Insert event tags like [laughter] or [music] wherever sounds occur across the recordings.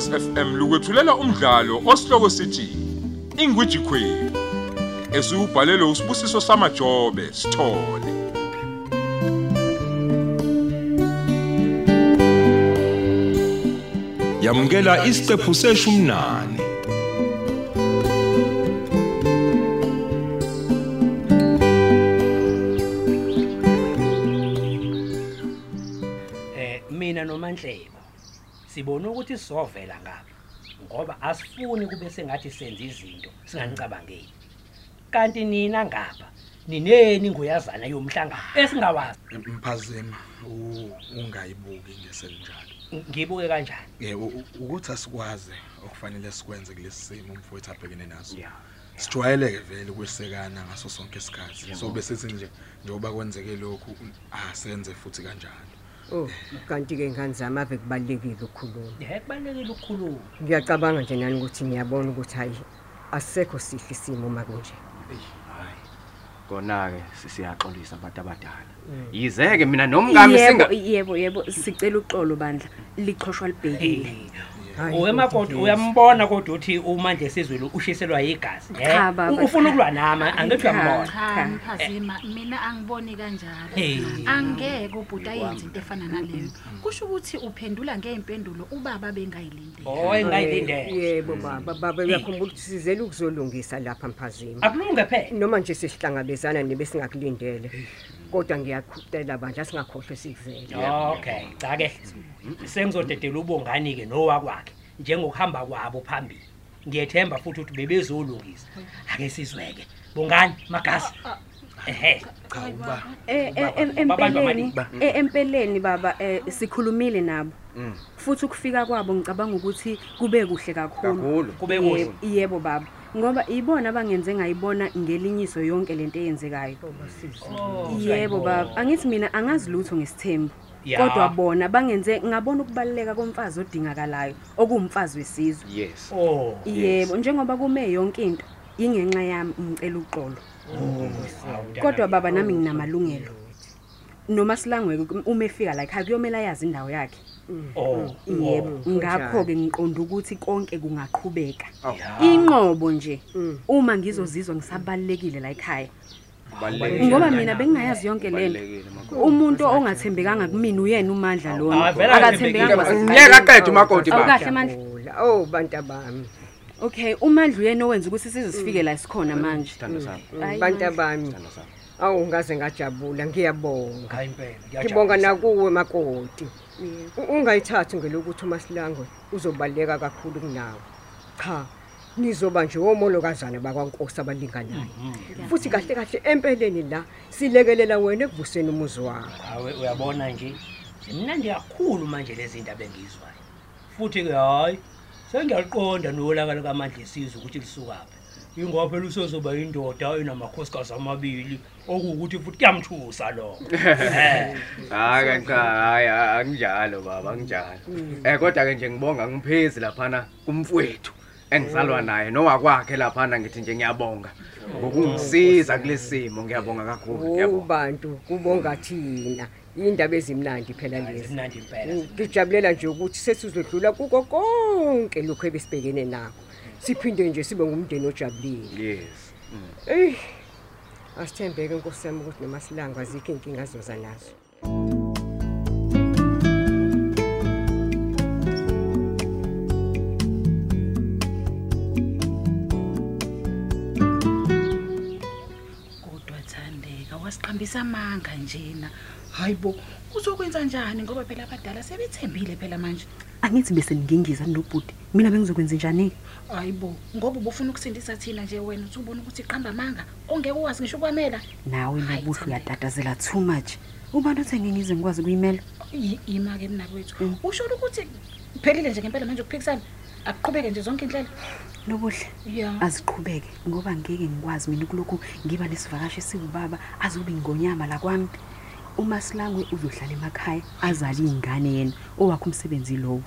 Ukhozi FM lukwethulela umdlalo osihloko sithi Ingwiji Queen. Esubhalelwe usibusiso samajobe sithole. Yamukela isiqephu seshumnane. eh mina noManhlebo sibona ukuthi sizovela ngapha ngoba asifuni kube sengathi senza izinto singanicabangeli kanti nina ngapha nineni nguyazana yomhlangano esingawazi Mphazema u- ungayibuki ngesenjalo. ngibuke kanjani Eh u- u- ukuthi asikwazi okufanele sikwenze kulesi simo umfowethu abhekene naso. Yeah. Sijwayeleke vele kwesekana ngaso sonke isikhathi. So bese sithi nje njengoba kwenzeke lokhu asenze futhi kanjalo. Oh, kanti ke ngani zami ave kubalekile ukukhuluma. eh kubalekile ukukhuluma. Ngiyacabanga nje nani ukuthi ngiyabona ukuthi hayi asekho sihle isimo makunje. hayi. Kona-ke siyaxolisa abantu abadala. Yize-ke mina nomngami yebo singa yebo yebo sicela uxolo bandla. Liqhoshwa libhekile. Hayi, uyemakoti Nkosi. uyambona kodwa ukuthi umandla esizwe ushiselwa igazi eh? Cha, baba, U- ufuna cha. ukulwa nama angithi uyambona Cha. cha mphazima mina angiboni kanjalo Hey. angeke ubhuti ayenze into efana naleyo kusho ukuthi uphendula ngey'mpendulo ubaba bengayilindele oy ngayilindele Yebo baba, baba uyakhumbula ukuthi sizele ukuzolungisa lapha mphazima. akulunge phela Noma nje sesihlangabezana nebesingakulindele. Kodwa ngiyakhutela bandla singakhohlwe sikuzele. okay. Cha ke sengizodedela ubongani ke nowakwakhe njengokuhamba kwabo phambili. Ngiyethemba futhi ukuthi bebezolungisa. Ake sizweke. Bongani magasi? Ehe. Cha uba Eh, eh, em- Babantu empeleni abani? eh, empeleni baba eh, sikhulumile nabo. Futhi ukufika kwabo ngicabanga ukuthi kube kuhle kakhulu. Kakhulu. Kube kuhle. Yebo, yebo baba. Ngoba ibona abangenze ngayibona ngelinyiso yonke lento eyenzekayo. Oh, yebo baba. Angithi mina angazi lutho ngesithembu. Ya. kodwa bona bangenze ngabona ukubaluleka komfazi odingakalayo okuwumfazi wesizwe yes. Oh yebo njengoba kume yonke into ingenxa yami ngicela uxolo. Oh, kodwa baba nami nginamalungelo. Noma silangweke uma efika la ekhaya kuyomela yazi indawo yakhe. Oh yebo oh, ngakho ke ngiqonda ukuthi konke kungaqhubeka ya. inqobo nje Mm. uma ngizozizwa ngisabalekile la ekhaya Kubalulekile. ngoba mina bengingayazi yonke lento Kubalulekile, makhosi. umuntu ongathembekanga kumina uyena umandla Ah, lona vele akathembekanga akathembekile. kwasekuqaleni. ngeke aqede umakoti baba Awukahle mandla Jabula. Oh bantu bami. okay umandla uyena owenza ukuthi size sifike la sikhona manje sithando sami Hayi, Bantu mandla. bami. Sithando sami Awu ngaze ngajabula ngiyabonga. Hayi impela Ngibonga ngiyajabulisa. nakuwe makoti. Yebo. U- Ungayithathi ngelokuthi uMasilangwe uzobaleka kakhulu kunawe. Cha. Nizoba nje omolokazana bakwaNkosi abalinganayo. Futhi kahle kahle empeleni la silekelela wena ekuvuseni umuzi wakho. hawe uyabona nje mnandi kakhulu manje lezi zinto abengizwayo futhi ke hayi sengiyaqonda nolaka likamandla esizwe ukuthi lisukaphi ingoba phela usezoba indoda enamakhosikazi amabili. Okuwukuthi futhi kuyamthusa lokho [laughs] Eh, hayi cha hayi anginjalo baba anginjalo. Eh kodwa ke nje ngibonga ngiphezi laphana kumfowethu engizalwa naye nowakwakhe laphana ngithi nje ngiyabonga. Ngokungisiza kulesimo ngiyabonga kakhulu Oh ngiyabonga bantu kubonga thina. Indaba ezimnandi phela lezi. zimnandi impela Ngijabulela nje ukuthi sesizodlula kuko konke lokho ebesibhekene nakho. Siphinde nje sibe ngumndeni ojabulile. yes Ey. Asithembeke Nkosi yami ukuthi noMasilangwe azikho inkinga azoza nazo. kodwa thandeka wasiqhambisa amanga njena hayibo uzokwenza njani? Ngoba phela abadala sebethembile phela manje. Angithi bese ngingiza nobhuti. Mina bengizokwenza njani? Hayibo ngoba ubufuna ukusindisa thina nje wena uthi ubona ukuthi iqamba amanga ongeke uwazi ngisho ukwamela. Nawe Hayi, nobuhle Thandeka. uyatatazela too much. Ubantu othenge ngize ngikwazi ukuyimela? I- ima-ke mna kwethu usho ukuthi kuphelile nje ngempela manje ukuphikisana? Akuqhubeke nje zonke indlela nobuhle. Ya. Aziqhubeke ngoba ngeke ngikwazi mina kulokhu ngiba nesivakashi esiwubaba azobe ingonyama la kwami. Umasilangwe uzohlala emakhaya azale iy'ngane yena owakho umsebenzi lowo.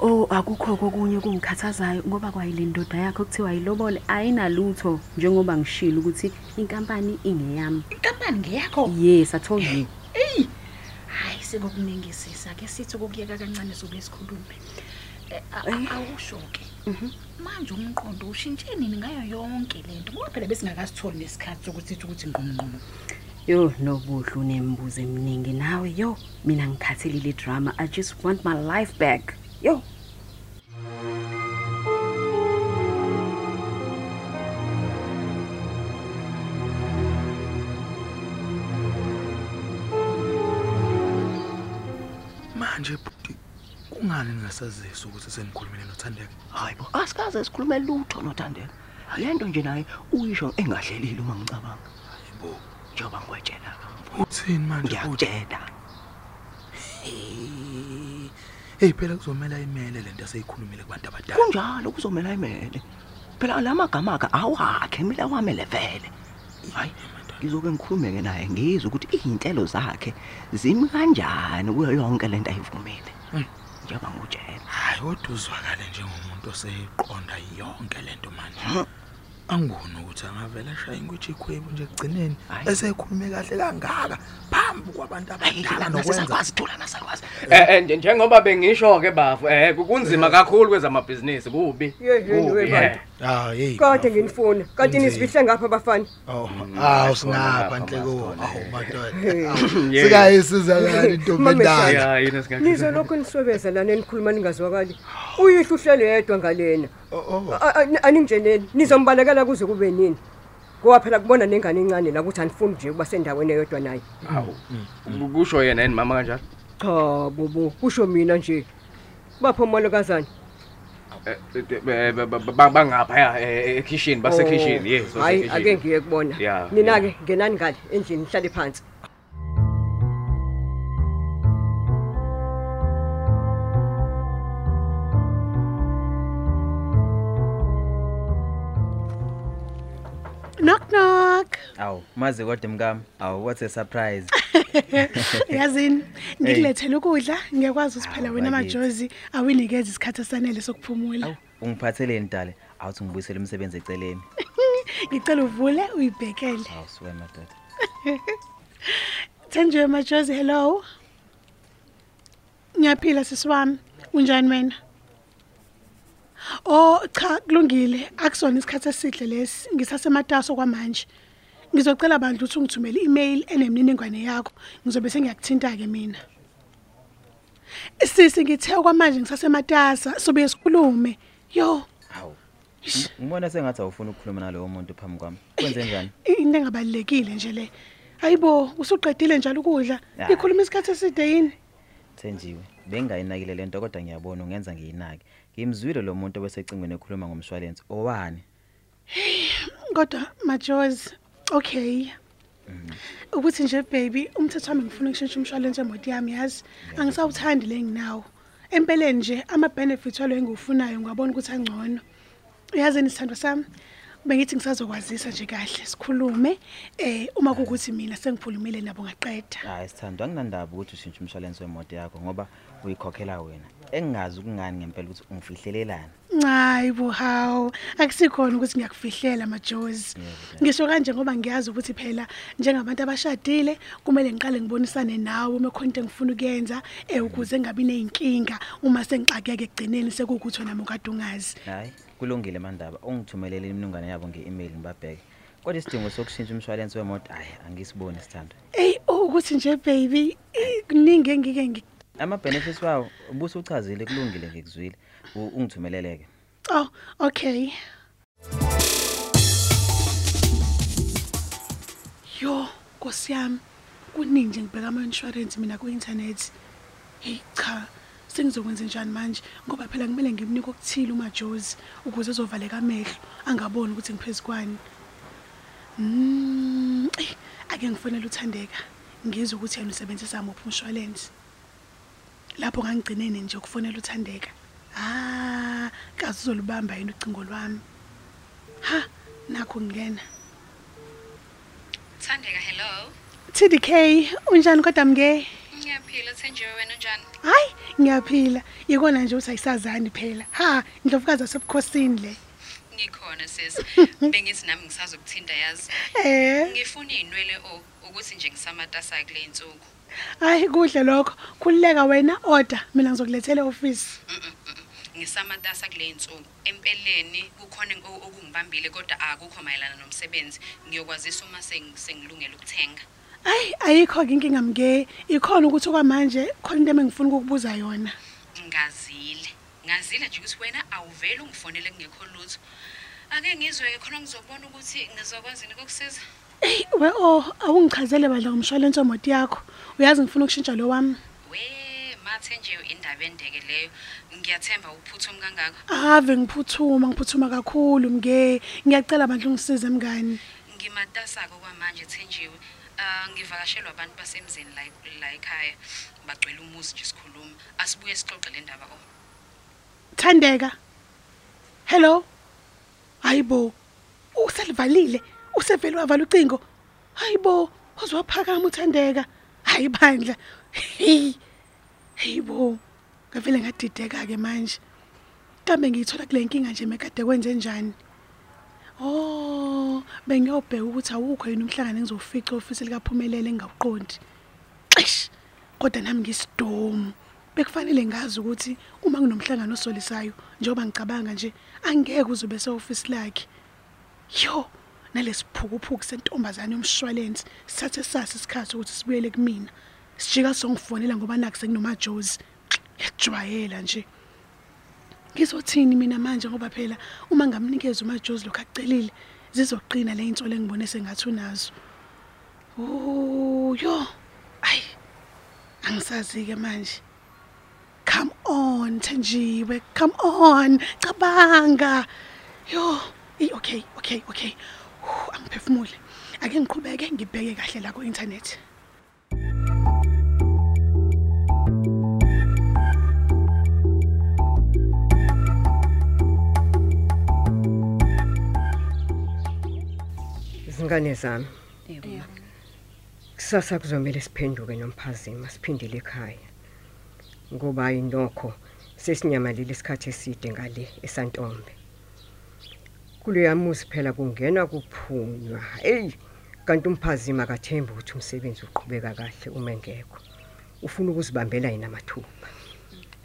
O akukho kokunye kungikhathazayo ngoba kwayile ndoda yakho kuthiwa yilobole ayinalutho njengoba ngishilo ukuthi inkampani ingeyami. Inkampani ngeyakho? Yes i told you eyi! Hhayi sekukuningisisa ke sithi ukuyeka kancane sobe sikhulume. Eh, a- a- awusho-ke. Manje umqondo ushintshe nini ngayo yonke le nto? Ngoba phela besingakasitholi nesikhathi sokuthi ukuthi ngqongqono yo nobuhle unembuzo eminingi nawe yo. Mina ngikhathelile drama i just want my life back yo. Manje bhuti kungani ningasazisi ukuthi senikhulumile nothandeka? Hayi bo asikaze sikhulume lutho nothandeka. Le nto nje naye uyisho engahlelile uma ngicabanga. bo njengoba ngikwetshela uthini manje? Bhuti ngiyakutshela hey phela kuzomela imele lento aseyikhulumile kubantu abadala. Kunjalo kuzomela imele. Phela la magama akhe awakhe mina wamele vele hayi ngizoke ngikhulume-ke naye ngizwe ukuthi iy'nhlelo zakhe zimi kanjani kuyo yonke le nto ayivumile. Mm. njengoba ngikutshela. Hayi kodwa uzwakale njengomuntu oseyiqonda yonke lento manje. Angiboni ukuthi angavele ashaya ingwitshe ikhwebu nje ekugcineni Hhayi. esekhulume kahle kangaka phambi kwabantu abadala nokwenza. nasakwazi thula nasakwazi. Eh eh, nje- njengoba bengisho-ke bafu eh kunzima kakhulu kwezamabhizinisi kubi? Yeyeni Kubi, webantu ah hey kade nginifuna kanti nizifihle ngapha bafana Oh, Mm, awu khona singapha lapha, nhleko. khona, Awu eh. madoda. Yeah. Sikayisiza kani intombi Mama endala. ya yini singakho nize lokho niswebeza lana nikhuluma ningazwakali. Uyihle uhlele yedwa ngalena. Oh, oh. A- a- aningijeneli nizombalekela kuze kube nini? Ngoba phela kubona nengane encane la ukuthi anifuni nje ukuba sendaweni eyodwa naye. Hawu kusho yena yini mama kanjalo? Cha bobo kusho mina nje. Bapho malokazana Eh, eh, ba- ba- ba- bangaphaya eh, ekhishini basekhishini yes Oh, hayi basekhishini. ake ngiye kubona Yeah, nina-ke ngenani ngale endlini nihlale phansi knock knock awu mazi kodwa mkami awu what a surprise [laughs] yazini ngikulethele ukudla ngiyakwazi ukuthi phela Hawu, wena bakithi. majozi awinikeza isikhathi esanele sokuphumula. Awu ungiphatheleni dale awuthi ngibuyisele umsebenzi eceleni. [laughs] Ngicela uvule uyibhekele. Awu suke madoda. [laughs] Thenjiwe majozi. Hello? Ngiyaphila sisi wami. Unjani wena? Oh cha kulungile. Akusona isikhathi esihle lesi. Ngisasemataso kwamanje ngizocela bandla ukuthi ungithumele i-email enemininingwane yakho. Ngizobe sengiyakuthinta-ke mina. Sisi ngithe kwamanje ngisasematasa sobe sikhulume. Yo. Awu ngibona sengathi awufuni ukukhuluma nalowo muntu phambi kwami. Kwenze njani? Into engabalulekile nje le. Hayibo usuqedile njalo ukudla. Ah. ngikhuluma isikhathi eside yini? Thenjiwe bengingayinakile lento kodwa ngiyabona ungenza ngiyinake. Ngimzwile lo muntu obesecingweni ekhuluma ngomshwalense. Owani? Kodwa majozi okay. Ukuthi nje baby umthetho wami ngifuna ukushintsha umshwalense wemoto yami yazi? Angisawuthandi le nginawo. Empeleni nje ama-benefits walo engiwufunayo ngiwabona ukuthi angcono. Yazini sithandwa sami? Bengithi ngisazokwazisa nje kahle sikhulume um uma kuwukuthi mina sengikhulumile nabo ngaqeda. Hayi sithandwa. Anginandaba ukuthi ushintshe umshwalense wemoto yakho ngoba uyikhokhela wena? Engingazi ukungani ngempela ukuthi ungifihlelelani? Hayi bo hawu. Akusikhona ukuthi ngiyakufihlela majozi ngisho kanje ngoba ngiyazi ukuthi phela njengabantu abashadile kumele ngiqale ngibonisane nawe uma khona into engifuna ukuyenza um ukuze ngingabi ney'nkinga uma sengixakeke ekugcineni sekuwukuthi wena mukade ungazi. Hayi kulungile mandaba. Ungithumelele imininingwane yabo nge-email ngibabheke. Kodwa isidingo sokushintsha umshwalense wemoto hayi angisiboni sithandwa eyi ukuthi nje baby eh, kuningi engike ngi ama-benefits wawo ubusuchazile kulungile ngikuzwile U- ungithumelele-ke. Oh okay. Yo nkosi yami kuningi nje ngibheka ama-insurance mina ku-inthanethi heyi cha sengizokwenza njani manje? Ngoba phela kumele ngimnike okuthile umajozi ukuze ezovaleka amehlo angaboni ukuthi ngiphezu kwani. Mm, eh, ake ngifonele uthandeka. Ngizwe ukuthi yena usebenzisa muphi umshwalensi lapho ngangigcinene nje ukufonela uthandeka ah kazi uzolubamba yini ucingo lwami ha nakho ngena Thandeka hello. TDK unjani kodwa mke Ngiyaphila Thenjiwe wena unjani? hayi ngiyaphila ikona nje ukuthi ayisazani phela ha indlovukazi asebukhosini le Ngikhona sis. [laughs] Bengithi nami ngisazokuthinta yazi. eh Ngifuna inwele o ukuthi nje ngisamatasa kule insuku. Hayi kuhle lokho. Khulileka wena order mina ngizokulethela eoffice ngisamatasa kule nsuku empeleni kukhona oku- okungibambile kodwa akukho mayelana nomsebenzi. Ngiyokwazisa uma seng- sengilungele ukuthenga. Hayi ayikho-ke inkinga mke ikhona ukuthi okwamanje khona into ebengifuna ukukubuza yona. Ngazile. Ngazile nje ukuthi wena awuvele ungifonele kungekho lutho. Ake ngizwe-ke khona ngizobona ukuthi ngizokwazini kokusiza eyi we o awungichazele bandla ngomshwalense wemoto yakho. Uyazi ngifuna ukushintsha lo wami? We mathe nje indaba endeke leyo. Ngiyathemba uphuthumi kangako ave ngiphuthuma ngiphuthuma kakhulu mke ngiyacela bandla ungisize mngani. Ngimatasako kwamanje thenjiwe. Um ngivakashelwa abantu basemzini la la ekhaya. Bagcwele umuzi nje sikhuluma. Asibuye sixoxe le ndaba o. Thandeka. Hello? Hayibo uselivalile usevele wavala ucingo. Hayibo uzwaphakama uthandeka. Hayi bandla. Hey hayibo ngavele ngadideka-ke manje. Kambe ngiyithola kule nkinga nje mekade kwenze njani? Oh bengiyobheka ukuthi awukho yini umhlangano engizofica ofisi likaphumelele engingawuqondi. Xish kodwa nami ngisidomu. Bekufanele ngazi ukuthi uma kunomhlangano osolisayo njengoba ngicabanga nje angeke uzobe se-ofisi lakhe. Yo nalesiphukuphuku sentombazane yomshwalensi sithathe sasi isikhathi ukuthi sibuyele kumina. Sijika songifonela ngoba nakho sekunomajozi ngiyakujwayela nje. Ngizothini mina manje ngoba phela uma ngamnikeza umajozi lokhu akucelile zizoqina le insolo engibone sengathi unazo. Oh yo ayi angisazi-ke manje. Come on thenjiwe come on cabanga. Yo i- okay okay okay. Hu, angiphefumule ake ngiqhubeke ngibheke kahle la ku-inthanethi. Izingane zami. Kusasa kuzomela siphenduke nomphazima siphindele ekhaya. Ngoba hayi nokho sesinyamalile isikhathi eside ngale esantombe. Kuleya muzi phela kungena kuphunywa. Eyi kanti umphazima akathembi ukuthi umsebenzi uqhubeka kahle uma engekho. Ufuna ukuzibambela yena mathuba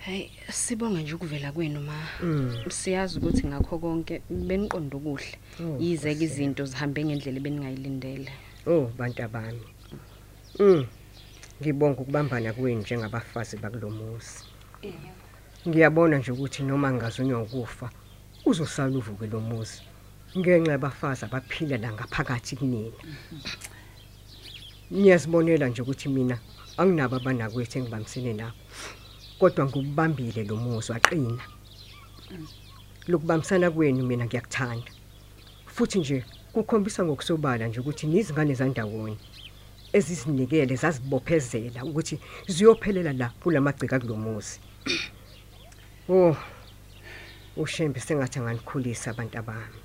hayi sibonga nje ukuvela kwenu ma. Mm. siyazi ukuthi ngakho konke beniqonda ukuhle Oh, yize-ke izinto zihambe ngendlela beningayilindele oh bantu abami. Mm. Ngibonga ukubambana kwenu njengabafazi bakulomuzi ngiyabona nje ukuthi noma ngingazunywa ukufa uzosala uvuke lo muzi. Ngenxa yabafazi abaphila la ngaphakathi kunina. Niyazibonela nje ukuthi mina anginabo abanakwethu engibambisene nabo kodwa ngubambile lo muzi waqina. Lokubambisana kwenu mina ngiyakuthanda futhi nje kukhombisa ngokusobala nje ukuthi nizingane zandawonye ezizinikele zazibophezela ukuthi ziyophelela la kulamagcika kulomuzi oh ushembe sengathi anganikhulisa abantu abami.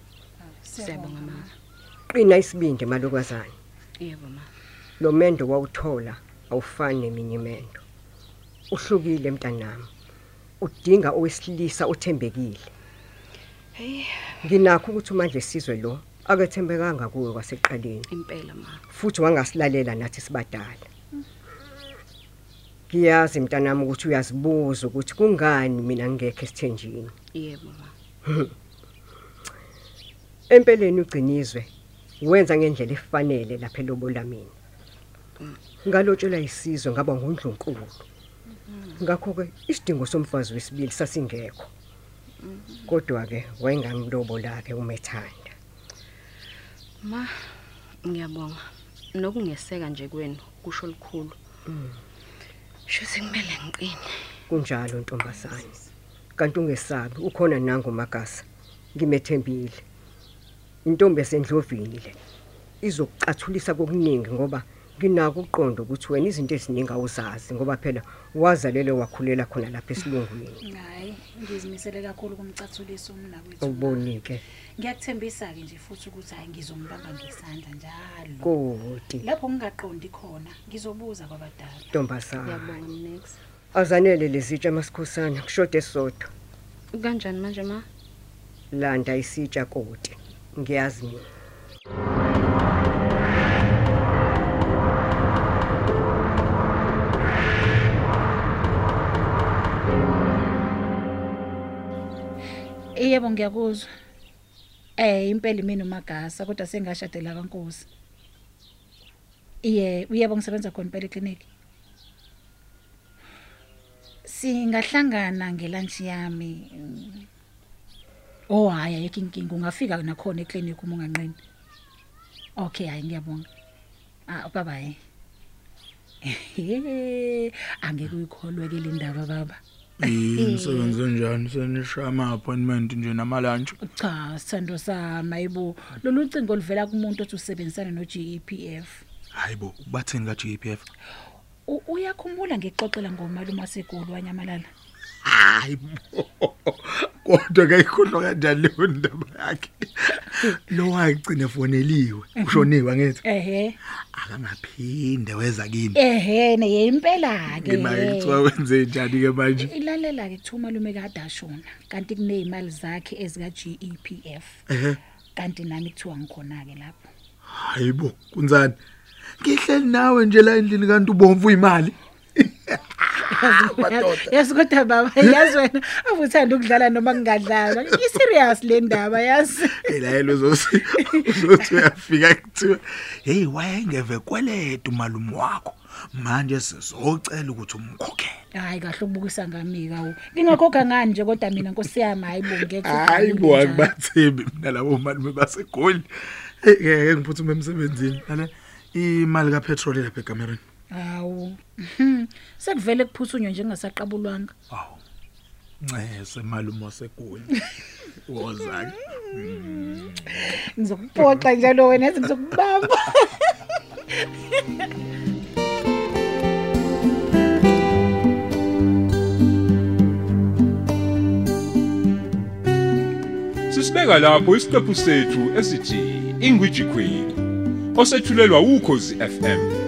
Siyabonga ma qina isibindi malokwazana yebo ma lo mendo wawuthola awufani neminye imendo. Uhlukile mntanami. Udinga owesilisa othembekile. Heyi nginakho ukuthi manje sizwe lo akethembekanga kuwe kwaseqaleni impela ma. Futhi wangasilalela nathi sibadala. Ngiyazi mntanami ukuthi uyazibuza ukuthi kungani mina ngekho esithenjini. Yebo ma. Empeleni ugcinizwe wenza ngendlela efanele lapha elobola mina ngalotshelwa isizwe ngaba ngundlunkulu. Ngakho ke isidingo somfazi wesibili sasingekho. Kodwa ke wayengamlobola ke umethanda. Ma ngiyabonga. Nokungeseka nje kwenu kusho likhulu shuthi kumele ngiqine. Kunjalo ntombazane. Kanti ungesabi ukhona nangu magasa. Ngimethembile. Intombi esendlovini le. Izokucathulisa kokuningi ngoba nginako ukuqonda ukuthi wena izinto eziningi awuzazi ngoba phela wazalelwe wakhulela khona lapha esilungwini. [laughs] Hayi ngizimisele kakhulu kumcathuliso umnakwethu awuboni-ke. Ngiyakuthembisa-ke nje futhi ukuthi hhayi ngizombamba ngesandla njalo. Koti. Lapho ngingaqondi khona ngizobuza kwabadala. Ntombazane. Ngiyabonga mnex azanele lezitsha masikhosana kushode sodwa. Kanjani manje ma? Landa isitsha koti. Ngiyazi mina Yebo ngiyakuzwa. Eh impela mina umagasa kodwa sengashadela kaNkosi. Iye, uyebo ngisebenza khona impela eclinic. Singahlangana ngelunch yami. Mm. Oh hayi ayikho inkinga ungafika nakhona eclinic uma unganqeni. Okay hayi ngiyabonga. Ah bye bye. [laughs] Angeke uyikholwe ke le ndaba baba. [laughs] Imsebenze njani senisha ama appointment nje namalunch Cha, sithando sami ayibo. Lolu cingo oluvela kumuntu othi usebenzisana no GEPF. hayibo bathini ka GPF U- Uyakhumbula ngixoxela ngomalume waseGoli wanyamalala? Hayibo kodwa kayikhohlwa kanjani leyo ndaba yakhe lo wagcina efoneliwe ushoniwe ngithi Ehhe. akangaphinde weza kini Ehhe ne impela ke. imali kuthiwa wenze njani ke manje Ilalela ke kuthiwa umalume kade ashona kanti kunezimali zakhe ezika GEPF. ehe Kanti nami kuthiwa ngikhona ke lapho. hayibo kunzani ngihleli nawe nje la endlini kanti ubomvu uyimali [laughs] Yazi kodwa baba yazi wena avuthanda ukudlala noma kungadlalwa. I serious le ndaba yazi. elayelo uzothi uzothi uyafika kuthiwa hey wayengeve kweleta umalume wakho manje sizocela ukuthi umkhokhele Hayi kahle ukubukisa ngamika u. Ngingakhokha ngani nje kodwa mina Nkosi yami hayibo ngeke. hayibo akubathembi mina labo malume basegoli ngeke ngiphuthume emsebenzini lale imali kapetrol lapha ekamereni Hawu. Mhm. Sekuvele kuphuthunyo njengasaqabulwanga. ncese malume wasegoli [laughs] wozake Ngizokupoxa njalo wena yazi ngizokubamba. [laughs] Sisibeka lapho isiqephu sethu esithi Ingwiji Queen osethulelwa ukhozi FM